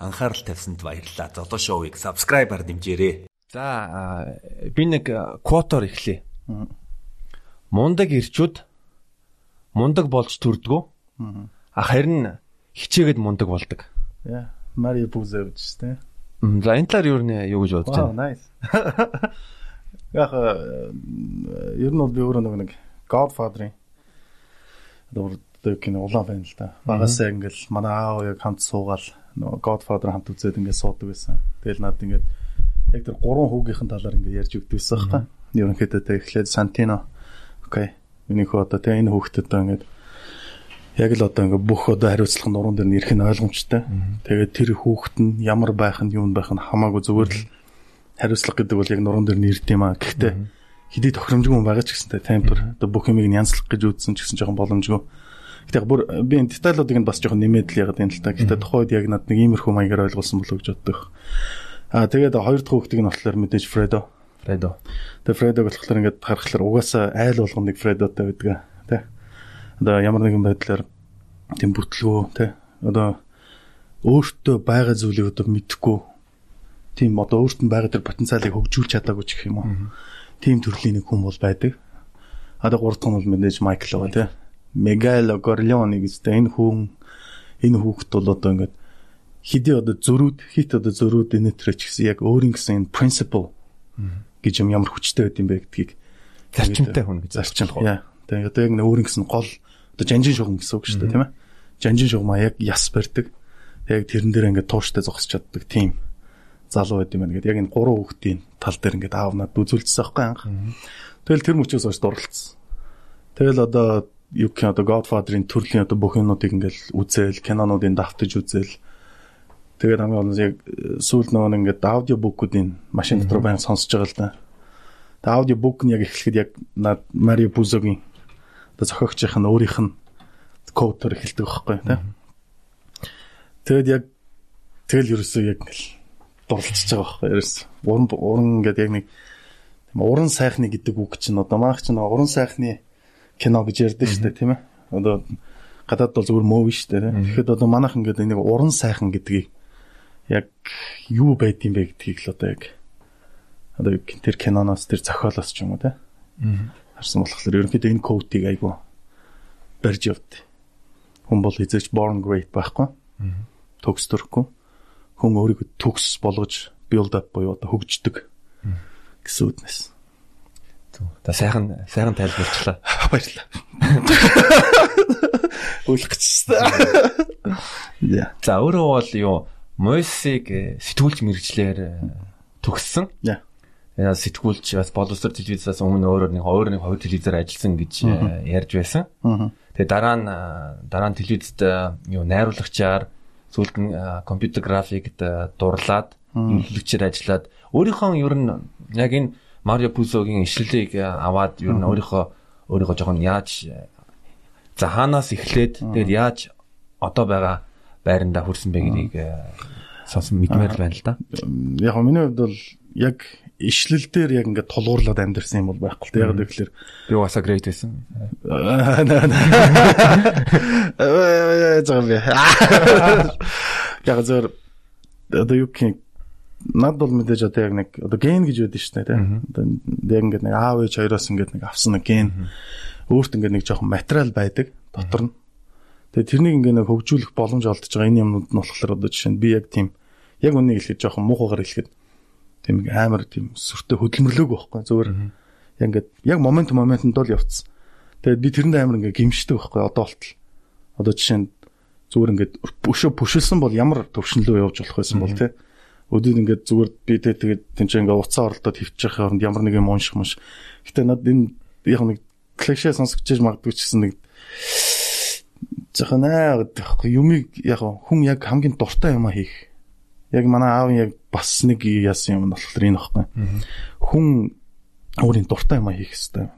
анхаарал тавьсанд баярлалаа. Золоо шоуийг subscribe-аар дэмжээрэй. За би нэг квотоор эхлэе. Мундаг ирчүүд мундаг болж төрдгөө. А харин хичээгээд мундаг болдог. Яа, Мари гэж тийм. За энэ талаар юу нэ юу гэж бодож байна? nice. Яг ер нь бол би өөрөө нэг Godfather-ийн одоо кино улаан байна л да. Багасаа ингээл манай аав яг хамт суугаал нөгөө Godfather хамт үзээд ингээд суудаг байсан. Тэгэл над ингээд яг тэр гурван хүүгийнхэн талаар ингээд ярьж өгдөг байсан байхгүй. Ерөнхийдөө тэ эхлээд Santino. Окей. Миний хөө одоо тэ энэ хүүхдэд одоо ингээд яг л одоо ингээд бүх одоо хариуцлага нуруунд дээр нэрх нь ойлгомжтой. Тэгээд тэр хүүхэд нь ямар байх нь юу байх нь хамаагүй зүгээр л хариуцлага гэдэг бол яг нуруунд дээр нэрд юм аа. Гэхдээ хэдий тохиромжгүй хүн байгаа ч гэсэнтэй таймтур одоо бүх юмыг нь янзлах гэж үзсэн ч гэсэн жоохон боломжгүй. Гэтэ бүр би энэ деталуудыг нь бас жоохон нэмээд л ягаад юм л та. Гэтэ тухайд яг над нэг иймэрхүү маягаар ойлгуулсан болов гэж боддог. Аа тэгээд хоёр дахь хүүхдийг нь болохоор мэдээж Фредо. Фредо. Тэгээ Фредог болохоор ингээд харахаар угаасаа айл болгоно нэг Фредотой байдаг тий. Одоо ямар нэгэн байдлаар тийм бүтлгөө тий. Одоо өөртөө байгаа зүйлийг одоо мэдхгүй тийм одоо өөртөө байгаа тэр потенциалыг хөгжүүлж чадаагүй ч гэх юм уу. Тийм төрлийн нэг хүн бол байдаг. Одоо гурав дахь нь бол мэдээж Майкл байгаа тий. Мегало Горлеоне гэжтэй энэ хүн энэ хүүхэд бол одоо ингээд хэдий одоо зөрүүд хит одоо зөрүүд энэ төрөч гэсэн яг өөрийн гэсэн энэ principle гэж юм ямар хүчтэй байд юм бэ гэдгийг Зарчимтай хүн гэж. зарчим. Яа. Тэгээ одоо яг өөрийн гэсэн гол одоо жанжин шугам гэсэн үг шүү дээ тийм ээ. Жанжин шугамаа яг яс барьдаг. Яг тэрэн дээр ингээд тууштай зогсож чаддаг тийм залуу байд юм байна гэдэг. Яг энэ гурван хүүхдийн тал дээр ингээд аав надад үзүүлчихсэн байхгүй анх. Тэгэл тэр мөчөөс хойш дурлалцсан. Тэгэл одоо юу гэх юм одоо Godfather-ын төрлийн одоо бүх юмнуудыг ингээд үзээл, кинонуудыг давтаж үзээл. Тэгээд хамгийн гол нь яг сүүл нөгөө нэг ингээд аудио бүкүүдийн машин дотор байн сонсож байгаа л да. Тэгээд аудио бүк нь яг эхлэхэд яг над Марио Пузогийн одоо зохиогчийнх нь өөрийнх нь кодтор эхэлдэг байхгүй тийм. Тэгэд яг тэгэл ерөөсөө яг ингээл дурлцж байгаа байхгүй ерөөс. Уран уран гэдэг яг нэг уран сайхны гэдэг үг чинь одоо маах чинь уран сайхны кино гэж ярьдэн шүү дээ тийм ээ. Одоо гадаад бол зүгээр мөв шүү дээ. Тэгэхэд одоо манайх ингээд нэг уран сайхан гэдгийг яг юу байд юм бэ гэдгийг л одоо яг одоо тэр киноноос тэр зохиолоос ч юм уу тийм харсан болохоор ерөнхийдөө энэ кодыг айгу барьж явд. Хүн бол эзэж born great байхгүй. Төгс төрөхгүй. Хүн өөрийгөө төгс болгож build up буюу одоо хөгждөг гэсэн үгнээс. Та сайхан сайхан тайлбарчлаа. Баярлалаа. Үлэх гэжтэй. Яа. За өөрөө бол юу Мойсыг э, сэтгүүлч мэрэгчлэр э, төгссөн. Яа. Сэтгүүлч бас боловсрол телевизээс өмнө өөрөө нэг өөр нэг хоёр телевизээр ажилласан гэж э, ярьж байсан. Тэгээ дараа нь дараа нь телевизэд юу найруулагчаар сүүлд нь компьютер графикт дурлаад эмнэлэгчээр ажиллаад өөрийнхөө ер нь яг энэ Марио Пузогийн ишлэлийг э, аваад ер нь өөрийнхөө өөрийнхөө жоохон яаж э, за хаанаас эхлээд тэгээд яаж одоо байгаа байрандаа хүрсэн бэ гэдгийг э, сонсон мэдмээр л байна л да. Яг нь миний хувьд бол яг ишлэл дээр яг ингээд тулгуурлаад амьдэрсэн юм бол байхгүй. Яг тэгэхээр Би угаасаа грейт байсан. Аа зам би. Яг зөв одоо юу гэх над бол мэдээж одоо яг нэг одоо ген гэж байдаг шүү дээ тийм. Одоо яг ингээд нэг аав ээж хоёроос ингээд нэг авсан нэг ген өөрт ингээд нэг жоохон материал байдаг дотор нь. Тэгээ тэрнийг ингээд нэг хөгжүүлэх боломж олдож байгаа энэ юмнууд нь болохоор одоо жишээ нь би яг тийм яг үнийг хэлэхэд жоохон муухайгаар хэлэхэд тийм амар тийм сүртэй хөдөлмөрлөөг байхгүй зөвөр яг ингээд яг момент моментод бол явцсан. Тэгээд би тэрэнд амар ингээд гимшдэг байхгүй одоо болтол. Одоо жишээ нь зүгээр ингээд өшөө пүшилсэн бол ямар төвшнлөө явж болох байсан бол тий. Өдөрт ингээд зүгээр би тэ тэгээд тэнцээ ингээд уцаа оролдоод хөвчих хооронд ямар нэг юм унших маш. Гэтэ над энэ яг нэг клишэ сонсогч магадгүй ч гэсэн нэг зохион аа гэдэг байхгүй юмыг яг хүн яг хамгийн дуртай юм а хийх. Яг манай аав яг бас нэг яасан юм болохоор энэ байхгүй. Хүн өөрийн дуртай юм а хийх хэвээр.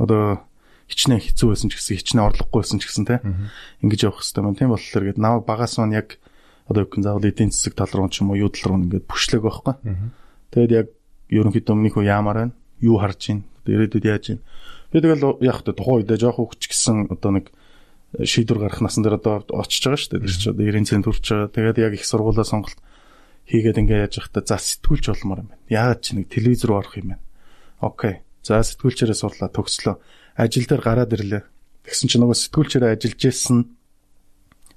Одоо хичнээн хэцүү байсан ч гэсэн хичнээн орлогогүй байсан ч гэсэн те ингэж явах хэвээр байна. Тийм болохоор гээд намайг багаас маань яг одоо юу гэх заавал эдийн засаг тал руу ч юм уу юу тал руу ингээд бүшлэг байхгүй. Тэгээд яг ерөнхийдөө өмнөхөө яамаар байна. Юу харж байна. Ирээдүйд яаж байна. Би тэгэл яг та тухайн үедээ жоох хөвч гисэн одоо нэг шийдвэр гарах насан дээр одоо очиж байгаа шүү дээ. Тэр чинь одоо 90 цент хүрч байгаа. Тэгээд яг их сургуулаа сонголт хийгээд ингээ яаж явахдаа за сэтгүүлч болмоор юм байна. Яагаад чи нэг телевиз рүү орох юм бэ? Окей. За сэтгүүлчээрээ сурлаа, төгслөө. Ажил дээр гараад ирлээ. Тэгсэн чинь нөгөө сэтгүүлчээрээ ажиллаж исэн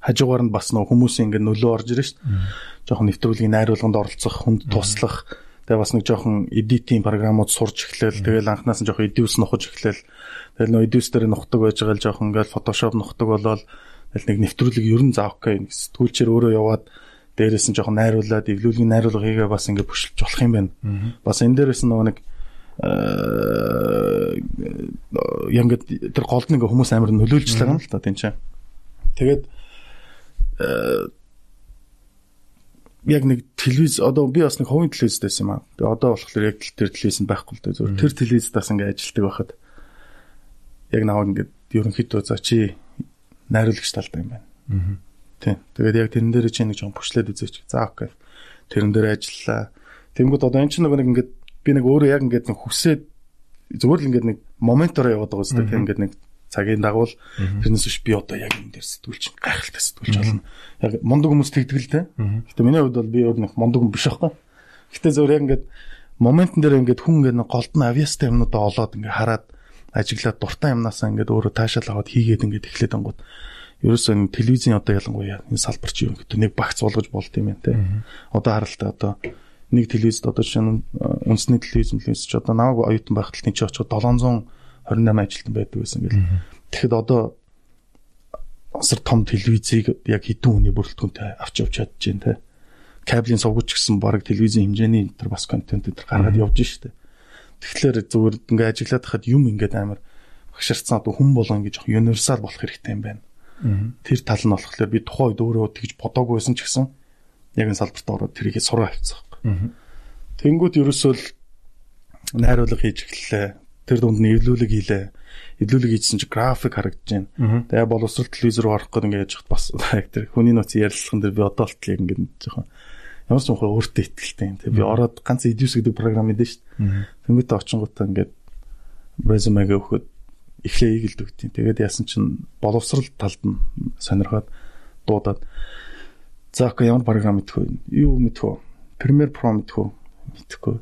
хажуугаар нь бас нөгөө хүмүүсийн ингээ нөлөө орж ирж дээ. Жохон нэвтрүүлгийн найруулганд оролцох, хүнд туслах. Тэгээ бас нэг жоохон эдитийн програмууд сурч эхлээл. Тэгэл анханаас нь жоохон эдиус нухаж эхлээл. Тэгэл нөгөө эдиус дээр нухдаг байж байгаа л жоохон ингээл фотошоп нухдаг болоод тэгэл нэг нэвтрүүлэг ер нь заа окей. Сэтгүүлчээр өөрөө яваад дээрээс нь жоохон найруулад эвлүүлгийн найруулга хийгээ бас ингээд бүшилж болох юм байна. Бас энэ дээрээс нөгөө нэг яг ингээд тэр голд нэг хүмүүс амар нөлөөлж байгаа юм л та тийм ч. Тэгээд яг нэг телевиз одоо би бас нэг хувийн телевизтэй байсан юм аа. Тэгээ одоо болохоор яг тэр телевиз нь байхгүй л дээ зөв. Тэр телевиздаас ингээд ажилтдаг байхад яг наваг ингээд ерөнхийдөө за чи найруулагч талтай юм байна. Аа. Тийм. Тэгээд яг тэрэн дээр чи нэг жоон бүшлээд үзээч. За окей. Тэрэн дээр ажиллаа. Тэнгүүд одоо эн чинь нөгөө нэг ингээд би нэг өөрөө яг ингээд нэг хүсээд зүгээр л ингээд нэг моментоор яваад байгаа үстэй. Тийм ингээд нэг цагийн дагуул тэрнээс биш би одоо яг энэ дээр сэтгүүлч гайхалтай сэтгүүлч болно. Яг мундаг хүмүүс тэгдэг л дээ. Гэтэ миний хувьд бол би өөр нэг мундаг хүн биш байхгүй. Гэтэ зөвөр яг ингээд моментн дээр ингээд хүн ингээд голдон авьяастай юмнуудаа олоод ингээд хараад ажиглаад дуртай юмнасаа ингээд өөрөө таашаал аваад хийгээд ингээд эхлээд ангууд ерөөсөө энэ телевизийн одоо ялангуяа энэ салбар чи юм гэдэг нэг багц болгож болд юм байна те. Одоо харалтай одоо нэг телевизд одоо нь үндэсний телевиз мэлээс ч одоо намайг оюутан байхад л тийч очоод 700 28 ажилтан байдаг байсан гэл. Тэгэхэд одоо асар том телевизийг яг хэдэн хүний бүрэлдэхүүнтэй авч явж чадж байна те. Кабелийн сувгч гэсэн баг телевизийн хэмжээний тэр бас контент тэр гаргаад явж штэ. Тэгэхээр зүгээр ингээ ажиглаад хахад юм ингээд амар багшарцсан одоо хүн болгон гэж универсал болох хэрэгтэй юм байна. Тэр тал нь болохоор би тухайн үед өөрөө тэгж бодоагүйсэн ч гэсэн яг энэ салбарт ороод тэрийг сураа авчихсан. Тэнгүүд ерөөсөө найруулга хийж эхэллээ тэр дунд нь эвлүүлэг хийлээ. Эвлүүлэг хийсэн чи график харагдаж байна. Тэгээ боловсрол телевиз рүү орох гээд ингээд яж бас яг тэр хүний нууц ярилцлаган дээр би одоо болтлыг ингээд жоохон ямар ч юм хөө өөртөө ихтэй юм. Тэгээ би ороод ганц Edius гэдэг програм мэдэн шүү дээ. Тэнгүүтээ очингуудаа ингээд резюмегээ өгөхөд эхлээ ийгэлд өгдیں۔ Тэгээд яасан чинь боловсрал талд нь сонирхоод дуудаад за окей ямар програм мэдэх вэ? Юу мэдэх вэ? Premiere Pro мэдэх үү? Мэдхгүй.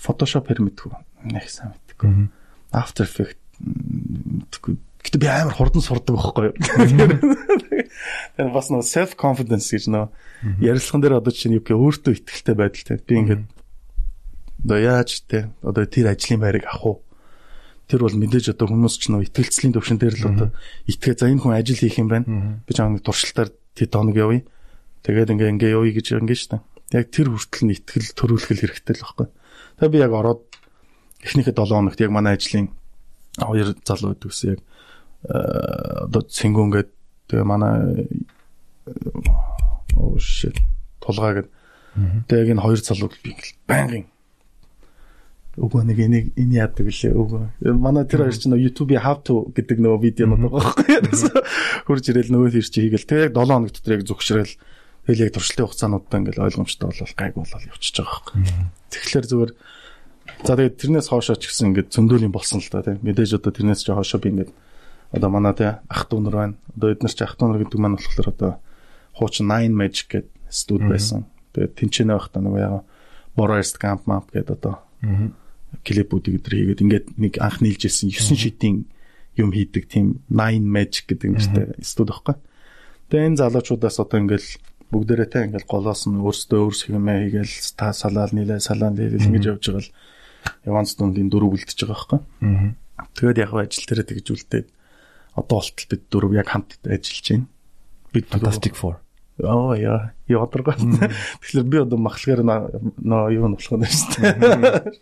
Photoshop хэр мэдэх үү? Нэг сайн мэдхгүй. After Effects мэдхгүй. Гэтэ би амар хурдан сурдаг байхгүй юу. Тэр бас нөө self confidence гэж нөө ярилцлаган дээр одоо чинь юу гэх өөртөө ихтэй байдалтай. Би ингээд одоо яаж те одоо тэр ажлын байрыг авах уу? Тэр бол мэдээж одоо хүмүүс ч нөө ихтгэлцлийн төвшин дээр л одоо итгээ за энэ хүн ажил хийх юм байна. Би чам нэг туршилтаар тэд хоног явъя. Тэгээд ингээ ингээ явъя гэж ингээ штэ. Яг тэр хүртэл нь ихтгэл төрүүлэх хэрэгтэй л байхгүй. Тэгээ би яг ороод эхнийхээ 7 хоногт яг манай ажлын хоёр залуу байдаг гэсэн яг одоо цэнгүүн гээд тэгээ манай оо shit тулгаа гээд тэгээ яг энэ хоёр залуу би ингээл байнгын. Үгүй нэг энийг энэ яадаг лээ үгүй. Манай тэр хоёр чинь YouTube-ийн how to гэдэг нөгөө видеонууд байгаа байхгүй хурж ирэл нөгөө тэр чи хийгээл. Тэгээ яг 7 хоног дотор яг зүгшрэл тэгэл яг туршилтын хугацаануудаа ингээл ойлгомжтой болол гайг болол явчихж байгаа байхгүй тэгэхээр зүгээр За тэгээд тэрнээс хоошоо ч гэсэн ингээд зөндөөлийн болсон л та тийм. Мэдээж одоо тэрнээс ч хоошоо би ингээд одоо манай тий ах дүү нар байна. Одоо эдгээр ч ах дүү нар гэдэг маань болохоор одоо хуучин 9 Magic гэдэг студ байсан. Тэгээд тэнцэнэ байхдаа нөгөө яга Borest Camp Map гэдэг одоо клипүүдийг өдр хийгээд ингээд нэг анх нийлж ирсэн 9 шидийн юм хийдэг тийм 9 Magic гэдэг нэртэй студ байхгүй. Тэгээд энэ залуучуудаас одоо ингээд бүгдээрээ те ингээд голоос нь өөрсдөө хэмээ хийгээл та салаал нийлээ салаан нийлээ ингэж явж байгаа л Яванс дундын дөрөв үлдчихэж байгаа байхгүй. Тэгээд яг ажил дээр тэгж үлдээд одоо болтол бид дөрөв яг хамт ажиллаж байна. Бид Fantastic Four. Оо яа, яадргаа. Тэгэхээр би одоо махлагаар нөө юу нь болох юм шүү дээ.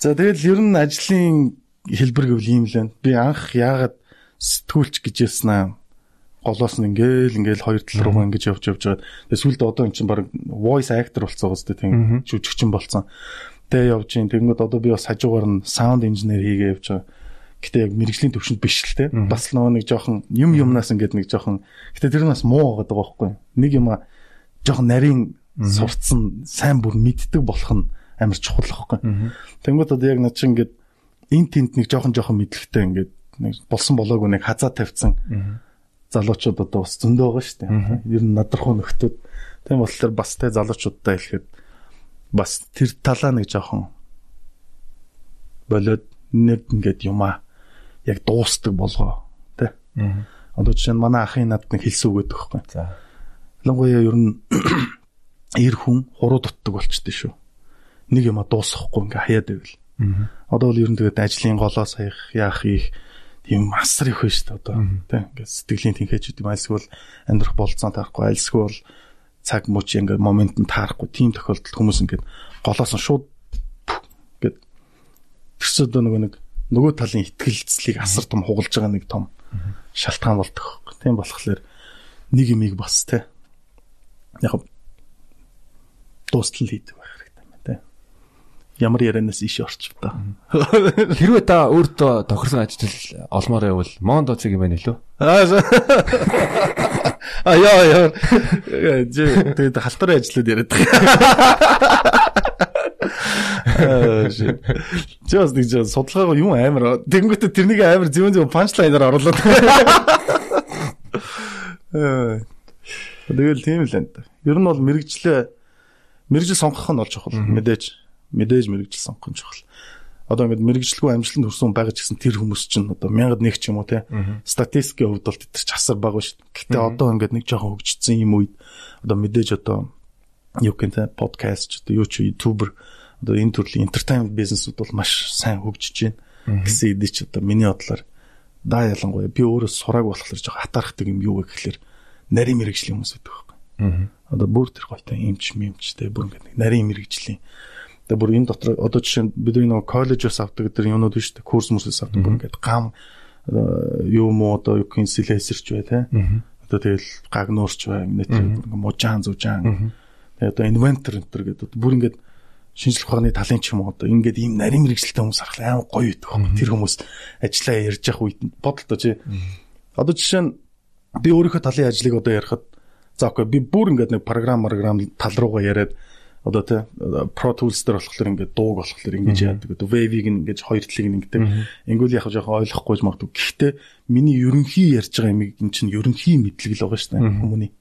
За тэгэл ер нь ажлын хэлбэр гэвэл ийм л байна. Би анх яагаад сэтгүүлч гэж яснаа голоос нь ингээл ингээл хоёр тал руу ингэж явж явж байгаа. Тэгээ сүүлдээ одоо эн чинь баг voice actor болцсон гоос тийм жүжигчин болцсон тэ явж гин тэгэнгүүт одоо би бас хажуугаар нь саунд инженер хийгээ явж байгаа. Гэтэ яг мэрэгжлийн төвшөнд биш л те. Бас нөгөө нэг жоохон юм юмнаас ингээд нэг жоохон гэтэ тэр нас муу байгаа байхгүй. Нэг юм жоохон нарийн сурцсан сайн бүр мэддэг болох нь амар чухал байхгүй. Тэнгүүд одоо яг над чинь ингээд эн тент нэг жоохон жоохон мэдлэгтэй ингээд нэг болсон болоогүй нэг хазаа тавьсан залуучууд одоо бас зөндөө байгаа шүү дээ. Ер нь надрахуу нөхдүүд. Тийм болохоор бас тэ залуучуудтай хэлэхэд бас тэр талаа нэг жоохон болоод нэг ингээд юмаа яг дуустдаг болгоо. Тэ. Одоо жишээ нь манай ахын над нэг хэлсэн үг гэдэг байхгүй. За. Ялангуяа ер нь эр хүн хуруу дутдаг болчтой шүү. Нэг юма дуусахгүй ингээ хаяад байвал. Одоо бол ер нь тэгээд ажлын голоо саях яах их тийм асар их байна шүү дээ одоо тийм ингээд сэтгэлийн тэнхээч гэдэг юм альсгүй бол амьдрах болцоо таарахгүй альсгүй бол цаг мөч ингээд момент нь таарахгүй тийм тохиолдолд хүмүүс ингээд голоос нь шууд ингээд тэрс одоо нөгөө нэг нөгөө талын ихтгэлцлийг асар том хугалж байгаа нэг том шалтгаан болдог. Тийм болохоор нэг юмыг бас те яг дуустал хийдэг байх. Ямар ярианаас иш орчих та. Хэрвээ та өөртөө тохирсон ажил олмоор байвал Мондо цэг юм байна лөө. Аа яа яа. Тэгээд халтарын ажлууд яриад байгаа. Жос нэг жоо судалгаагаа юм амар. Тэнгүүтээ тэрнийг амар зөвөн зөв панчлайнаар оруулаад. Тэгэл тийм л энэ. Ер нь бол мэрэгжлээ мэрэгжил сонгох нь бол чухал. Мэдээж мэдээж мэрэгжил сонгох нь чухал. Одоо ингээд мэрэгжлгүй амжилтанд хүрсэн байгаа ч гэсэн тэр хүмүүс чинь одоо 1001 ч юм уу те статистикийн хувьд бол тэр ч асар бага шүү дээ. Гэтэ одоо ингээд нэг жоохон хөгжсөн юм үед одоо мэдээж одоо юу юм подкаст одоо юу ч ютубер одоо энэ төрлийн entertainment бизнесүүд бол маш сайн хөгжиж байна гэсэн эдий ч одоо миний бодлоор да ялангуяа би өөрөө сурааг болохоор жоохон хатаархдаг юм юу вэ гэхэлэр нарийн мэрэгжлийн хүмүүс байдаг байхгүй. Одоо бүр тэр гойтой юмч мэмчтэй бүр ингээд нарийн мэрэгжлийн Тэгээ бүр энэ дотор одоо жишээ нь бидний нөгөө коллежоос авдаг тэр юмнууд биш үү? Курс мөрсөөс авдаг бүр ингээд гам юу муу одоо юу гин сэлэсэрч бай тэ. Одоо тэгэл гагнуурч бай ингээд бүр мужаан зүжаан. Тэгээ одоо инвентор энэ төр гэдэг бүр ингээд шинжлэх ухааны талын ч юм уу одоо ингээд ийм нарийн мэрэгчлэлтэй хүмүүс харах амар гоё байдаг юм. Тэр хүмүүс ажиллаа ярьж явах үед бодолтой чи. Одоо жишээ нь би өөрийнхөө талын ажлыг одоо ярихад за окей би бүр ингээд нэг програм програм тал руугаа яриад одоо тэ Pro Tools дээр болохоор ингээд дууг болохоор ингэж яадаг. Одоо Wave-ийг ингэж хоёр талыг ингэдэг. Ингүүл яг жоохон ойлгохгүй ч магадгүй. Гэхдээ миний ерөнхий ярьж байгаа юм ин чинь ерөнхий мэдлэг л байгаа шүү дээ хүмүүний.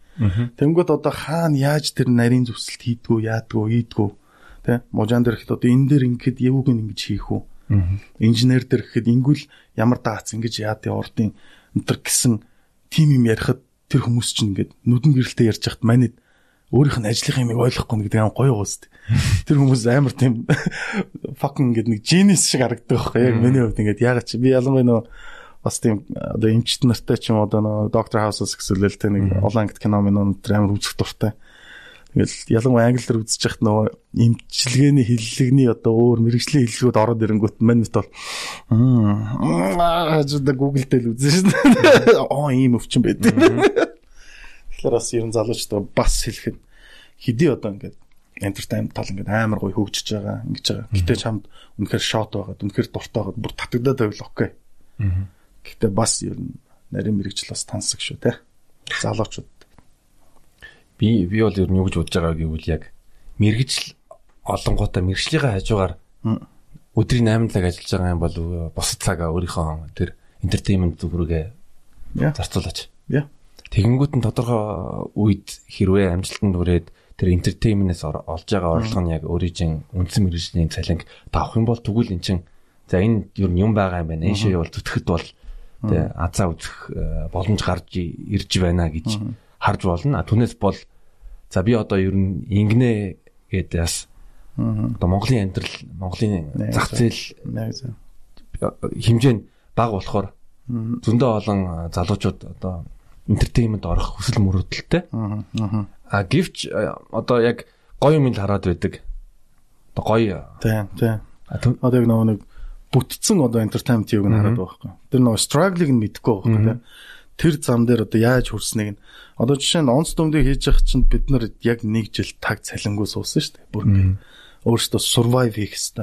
Тэнгүүд одоо хаана яаж тэр нарийн зүсэлт хийдгүү, яадгүү, ийдгүү тэ можан дээр ихэд одоо энэ дээр ингэхэд явууг ингэж хийх үү? Инженер дээр ихэд ингүүл ямар даац ингэж яад ордын өнтер гэсэн тим юм ярихад тэр хүмүүс чинь ингээд нүдэн гэрэлтэй ярьж хахад манайд өөрийнх нь ажлынхаа юмыг ойлгохгүй нэг гэдэг гоё гоос. Тэр хүмүүс амар тийм fucking ингээд нэг genius шиг харагддаг байхгүй яг миний хувьд ингээд ягаад чи би ялангуяа нөө бас тийм одоо эмчт нартай ч юм одоо нөө доктор хаусаас гэсэлэл тэ нэг олон ангит кино минь тэр амар үзэх дуртай. Тэгэл ялангуяа англиар үзэж яхад нөгөө эмчилгээний хиллэгний одоо өөр мэрэгжлийн хиллгүүд ороод ирэнгүүт мань мэт бол аа Google дээр үзэн шин. Оо ийм өвчин байдаг. Тэгэхээр бас ерэн залуучдаа бас хэлэхэд хэдий одоо ингээд entertainment тал ингээд амар гоё хөгжиж байгаа ингэж байгаа. Гэтэ чамд үнэхээр шот байгаад үнэхээр дуртай байгаад бүр татагдаад байвал окей. Гэтэ бас ер нь нарийн мэрэгжил бас тансаг шүү те. Залуучууд. Би би бол ер нь юу гэж бодож байгаа гэвэл яг мэрэгжил олонгуудаа мэрэгжлийн хажуугаар өдрийн 8 цаг ажиллаж байгаа юм бол бос цагаа өөрийнхөө тэр entertainment зүгрүүгээ зарцуулаач. Яа. Тэгэнгүүт нь тодорхой үед хэрвээ амжилтанд хүрээд тэр entertainment-ээс олж байгаа орлого нь яг өөрийн үндсэн мэрэгжлийн цалинг тавах юм бол тэгвэл эн чинь за энэ юу юм байгаа юм байна. Энэ шээ бол зүтгэхэд бол тэ азаа үзэх боломж гарч ирж байна гэж харж болно. Түүнээс бол за би одоо ер нь ингэнэ гэдээс одоо Монголын амьдрал, Монголын зах зээл хэмжээ нь бага болохоор зөндөө олон залуучууд одоо entertainment орох хүсэл мөрөөдөлтэй. Аа гэвч одоо яг гоё юм л хараад байдаг. Одоо гоё. Тийм, тийм. Одоо яг нөгөө нэг бүтцэн одоо entertainment юуг нь хараад байгаа байхгүй. Тэр нөгөө struggle-ыг нь мэдэхгүй байгаа байхгүй. Тэр зам дээр одоо яаж хүрснийг нь одоо жишээ нь онц дөмдөө хийж явах чинь бид нар яг нэг жил таг цалингүй суусан шүү дээ. Бүр ингэ өөрөөсөө survive хийх хэрэгтэй.